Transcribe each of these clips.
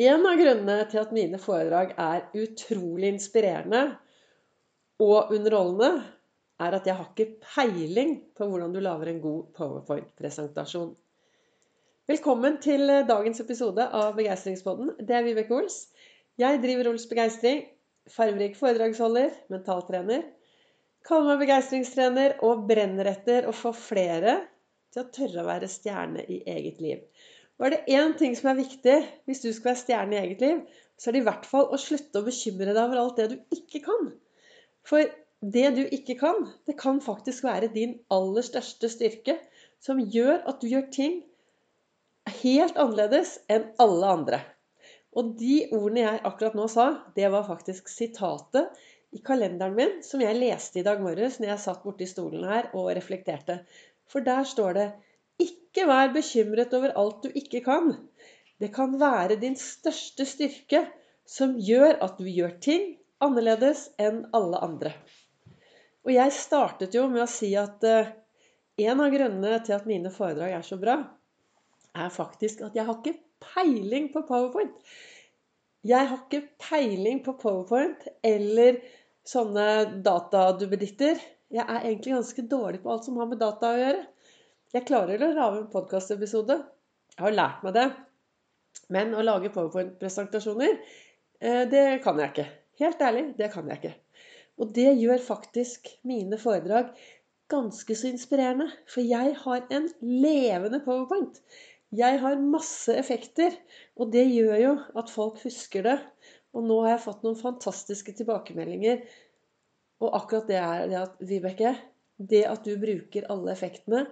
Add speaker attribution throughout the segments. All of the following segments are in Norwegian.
Speaker 1: En av grunnene til at mine foredrag er utrolig inspirerende og underholdende, er at jeg har ikke peiling på hvordan du lager en god powerpoint-presentasjon. Velkommen til dagens episode av Begeistringspodden. Det er Vibeke Ols. Jeg driver Ols Begeistring. Farverik foredragsholder, mentaltrener. Kaller meg begeistringstrener og brenner etter å få flere til å tørre å være stjerne i eget liv. Og er det én ting som er viktig hvis du skal være stjerne i eget liv, så er det i hvert fall å slutte å bekymre deg over alt det du ikke kan. For det du ikke kan, det kan faktisk være din aller største styrke, som gjør at du gjør ting helt annerledes enn alle andre. Og de ordene jeg akkurat nå sa, det var faktisk sitatet i kalenderen min som jeg leste i dag morges når jeg satt borti stolen her og reflekterte. For der står det ikke vær bekymret over alt du ikke kan. Det kan være din største styrke som gjør at du gjør ting annerledes enn alle andre. Og jeg startet jo med å si at uh, en av grunnene til at mine foredrag er så bra, er faktisk at jeg har ikke peiling på powerpoint. Jeg har ikke peiling på powerpoint eller sånne dataduppeditter. Jeg er egentlig ganske dårlig på alt som har med data å gjøre. Jeg klarer å lage en podkastepisode. Jeg har lært meg det. Men å lage powerpoint-presentasjoner, eh, det kan jeg ikke. Helt ærlig, det kan jeg ikke. Og det gjør faktisk mine foredrag ganske så inspirerende. For jeg har en levende powerpoint. Jeg har masse effekter, og det gjør jo at folk husker det. Og nå har jeg fått noen fantastiske tilbakemeldinger. Og akkurat det er det at Vibeke, det at du bruker alle effektene,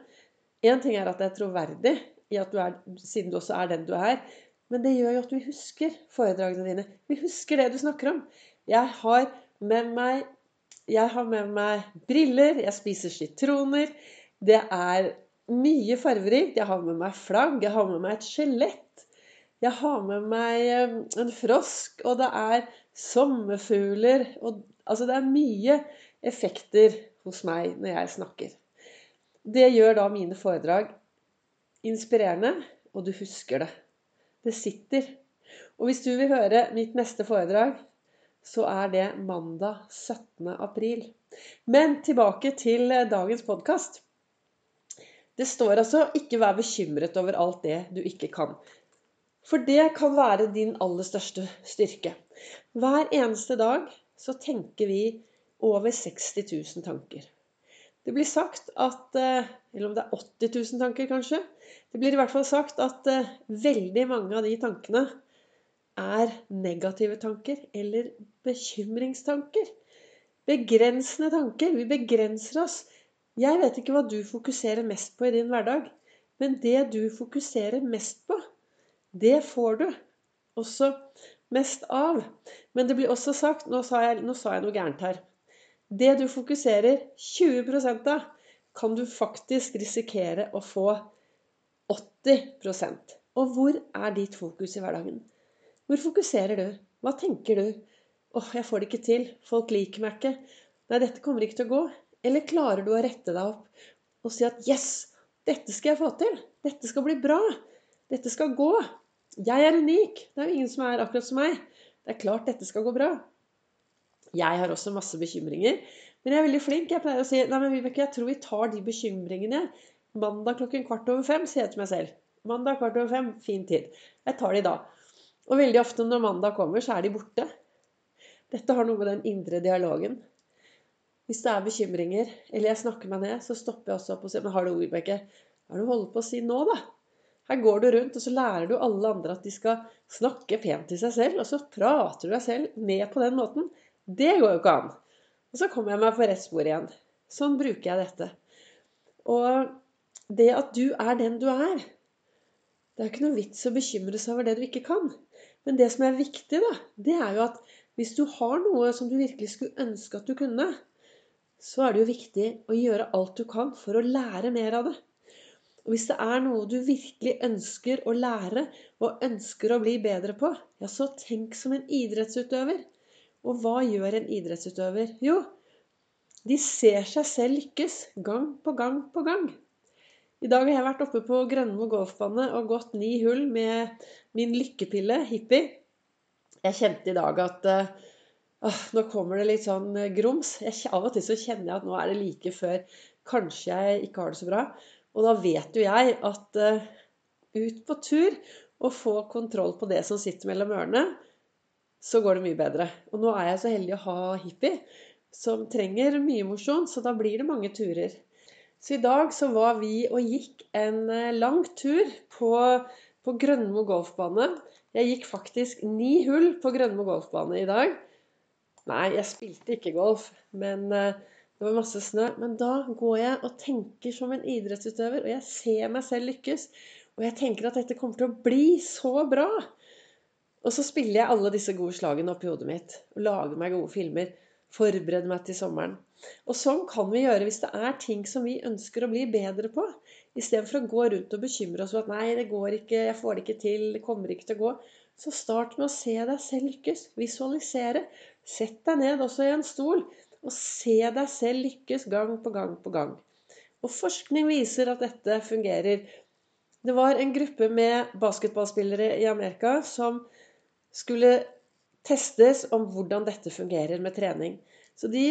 Speaker 1: Én ting er at det er troverdig, er, siden du også er den du er. Men det gjør jo at vi husker foredragene dine. Vi husker det du snakker om. Jeg har med meg, har med meg briller, jeg spiser sitroner. Det er mye farverikt. Jeg har med meg flagg, jeg har med meg et skjelett. Jeg har med meg eh, en frosk, og det er sommerfugler. Og, altså det er mye effekter hos meg når jeg snakker. Det gjør da mine foredrag inspirerende, og du husker det. Det sitter. Og hvis du vil høre mitt neste foredrag, så er det mandag 17. april. Men tilbake til dagens podkast. Det står altså 'ikke vær bekymret over alt det du ikke kan'. For det kan være din aller største styrke. Hver eneste dag så tenker vi over 60 000 tanker. Det blir sagt at eh, Eller om det er 80 000 tanker, kanskje. Det blir i hvert fall sagt at eh, veldig mange av de tankene er negative tanker eller bekymringstanker. Begrensende tanker. Vi begrenser oss. Jeg vet ikke hva du fokuserer mest på i din hverdag, men det du fokuserer mest på, det får du også mest av. Men det blir også sagt Nå sa jeg, nå sa jeg noe gærent her. Det du fokuserer 20 av, kan du faktisk risikere å få 80% Og hvor er ditt fokus i hverdagen? Hvor fokuserer du? Hva tenker du? 'Åh, oh, jeg får det ikke til. Folk liker meg ikke.' Nei, dette kommer ikke til å gå. Eller klarer du å rette deg opp og si at 'Yes, dette skal jeg få til. Dette skal bli bra. Dette skal gå. Jeg er unik. Det er jo ingen som er akkurat som meg. Det er klart dette skal gå bra.' Jeg har også masse bekymringer. Men jeg er veldig flink. Jeg pleier å si nei, men Vibeke, jeg tror vi tar de bekymringene mandag klokken kvart over fem, sier jeg til meg selv. Mandag kvart over fem, fin tid. Jeg tar de da. Og veldig ofte når mandag kommer, så er de borte. Dette har noe med den indre dialogen. Hvis det er bekymringer, eller jeg snakker meg ned, så stopper jeg også opp og sier Men hallo, Vibeke? Hva er det du holder på å si nå, da? Her går du rundt, og så lærer du alle andre at de skal snakke pent til seg selv, og så prater du deg selv ned på den måten. Det går jo ikke an. Og så kommer jeg meg på rett spor igjen. Sånn bruker jeg dette. Og det at du er den du er Det er ikke noe vits å bekymre seg over det du ikke kan. Men det som er viktig, da, det er jo at hvis du har noe som du virkelig skulle ønske at du kunne, så er det jo viktig å gjøre alt du kan for å lære mer av det. Og hvis det er noe du virkelig ønsker å lære og ønsker å bli bedre på, ja, så tenk som en idrettsutøver. Og hva gjør en idrettsutøver? Jo, de ser seg selv lykkes gang på gang på gang. I dag har jeg vært oppe på Grønmo golfbane og gått ni hull med min lykkepille Hippie. Jeg kjente i dag at uh, nå kommer det litt sånn uh, grums. Jeg, av og til så kjenner jeg at nå er det like før kanskje jeg ikke har det så bra. Og da vet jo jeg at uh, ut på tur og få kontroll på det som sitter mellom ørene, så går det mye bedre. Og nå er jeg så heldig å ha hippie, som trenger mye mosjon, så da blir det mange turer. Så i dag så var vi og gikk en eh, lang tur på, på Grønmo golfbane. Jeg gikk faktisk ni hull på Grønmo golfbane i dag. Nei, jeg spilte ikke golf, men uh, det var masse snø. Men da går jeg og tenker som en idrettsutøver, og jeg ser meg selv lykkes. Og jeg tenker at dette kommer til å bli så bra. Og så spiller jeg alle disse gode slagene oppi hodet mitt. Og lager meg gode filmer. Forbereder meg til sommeren. Og sånn kan vi gjøre hvis det er ting som vi ønsker å bli bedre på. Istedenfor å gå rundt og bekymre oss for at 'nei, det går ikke, jeg får det ikke til, det kommer ikke til å gå'. Så start med å se deg selv lykkes. Visualisere. Sett deg ned også i en stol, og se deg selv lykkes gang på gang på gang. Og forskning viser at dette fungerer. Det var en gruppe med basketballspillere i Amerika som skulle testes om hvordan dette fungerer med trening. Så de,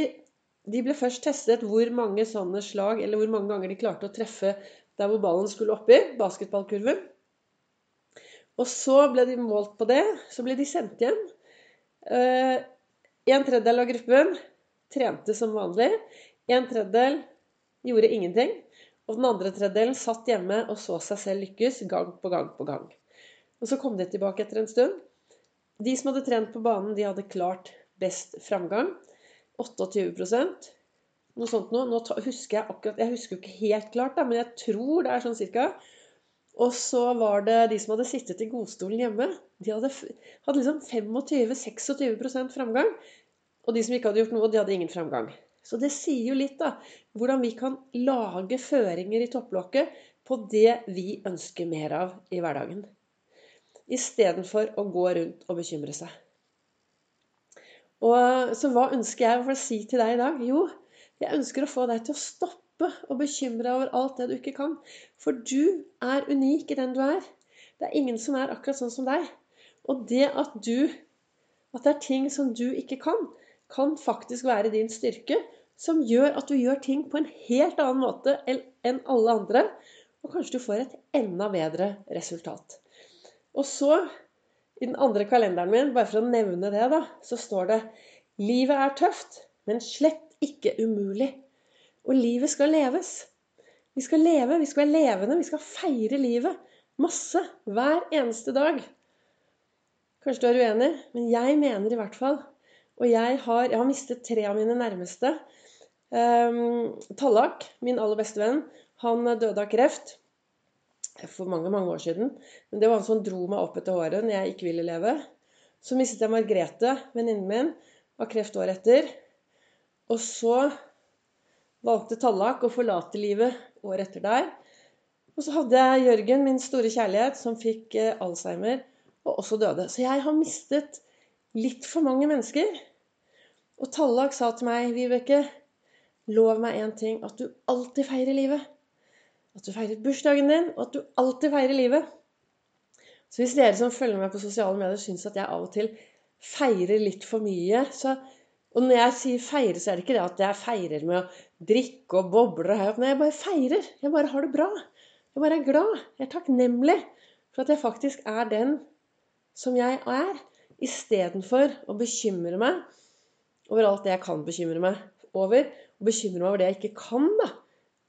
Speaker 1: de, ble først testet hvor mange sånne slag, eller hvor mange ganger de klarte å treffe der hvor ballen skulle oppi, basketballkurven. Og så ble de målt på det. Så ble de sendt hjem. Eh, en tredjedel av gruppen trente som vanlig. En tredjedel gjorde ingenting. Og den andre tredjedelen satt hjemme og så seg selv lykkes gang på gang på gang. Og så kom de tilbake etter en stund. De som hadde trent på banen, de hadde klart best framgang. 28% Noe sånt noe. Nå husker jeg akkurat Jeg husker jo ikke helt klart, da, men jeg tror det er sånn cirka. Og så var det de som hadde sittet i godstolen hjemme. De hadde, hadde liksom 25-26% framgang. Og de som ikke hadde gjort noe, de hadde ingen framgang. Så det sier jo litt, da, hvordan vi kan lage føringer i topplokket på det vi ønsker mer av i hverdagen. Istedenfor å gå rundt og bekymre seg. Og Så hva ønsker jeg å si til deg i dag? Jo, jeg ønsker å få deg til å stoppe å bekymre deg over alt det du ikke kan. For du er unik i den du er. Det er ingen som er akkurat sånn som deg. Og det at du At det er ting som du ikke kan, kan faktisk være din styrke som gjør at du gjør ting på en helt annen måte enn alle andre. Og kanskje du får et enda bedre resultat. Og så, i den andre kalenderen min, bare for å nevne det, da, så står det Livet er tøft, men slett ikke umulig. Og livet skal leves. Vi skal leve, vi skal være levende, vi skal feire livet. Masse. Hver eneste dag. Kanskje du er uenig, men jeg mener i hvert fall. Og jeg har, jeg har mistet tre av mine nærmeste. Um, Tallak, min aller beste venn, han døde av kreft for mange mange år siden. Men det var han som dro meg opp etter håret når jeg ikke ville leve. Så mistet jeg Margrethe, venninnen min, av kreft året etter. Og så valgte Tallak å forlate livet året etter der. Og så hadde jeg Jørgen, min store kjærlighet, som fikk eh, Alzheimer og også døde. Så jeg har mistet litt for mange mennesker. Og Tallak sa til meg, Vibeke Lov meg én ting at du alltid feirer livet. At du feirer bursdagen din, og at du alltid feirer livet. Så hvis dere som følger meg på sosiale medier, syns at jeg av og til feirer litt for mye så, Og når jeg sier feire, så er det ikke det at jeg feirer med å drikke og boble og her Nei, jeg bare feirer. Jeg bare har det bra. Jeg bare er glad. Jeg er takknemlig for at jeg faktisk er den som jeg er. Istedenfor å bekymre meg over alt det jeg kan bekymre meg over, og bekymre meg over det jeg ikke kan, da.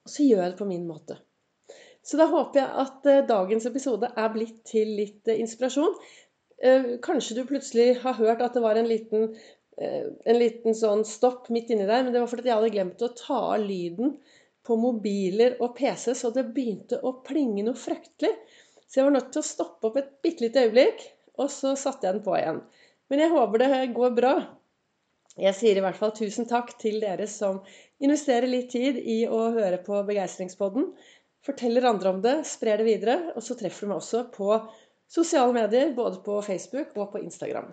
Speaker 1: Og så gjør jeg det på min måte. Så da håper jeg at uh, dagens episode er blitt til litt uh, inspirasjon. Uh, kanskje du plutselig har hørt at det var en liten, en liten sånn stopp midt inni der, men det var fordi jeg hadde glemt å ta av lyden på mobiler og PC, så det begynte å plinge noe fryktelig. Så jeg var nødt til å stoppe opp et bitte lite øyeblikk, og så satte jeg den på igjen. Men jeg håper det går bra. Jeg sier i hvert fall tusen takk til dere som investerer litt tid i å høre på Begeistringspodden. Forteller andre om det, sprer det videre. Og så treffer du meg også på sosiale medier, både på Facebook og på Instagram.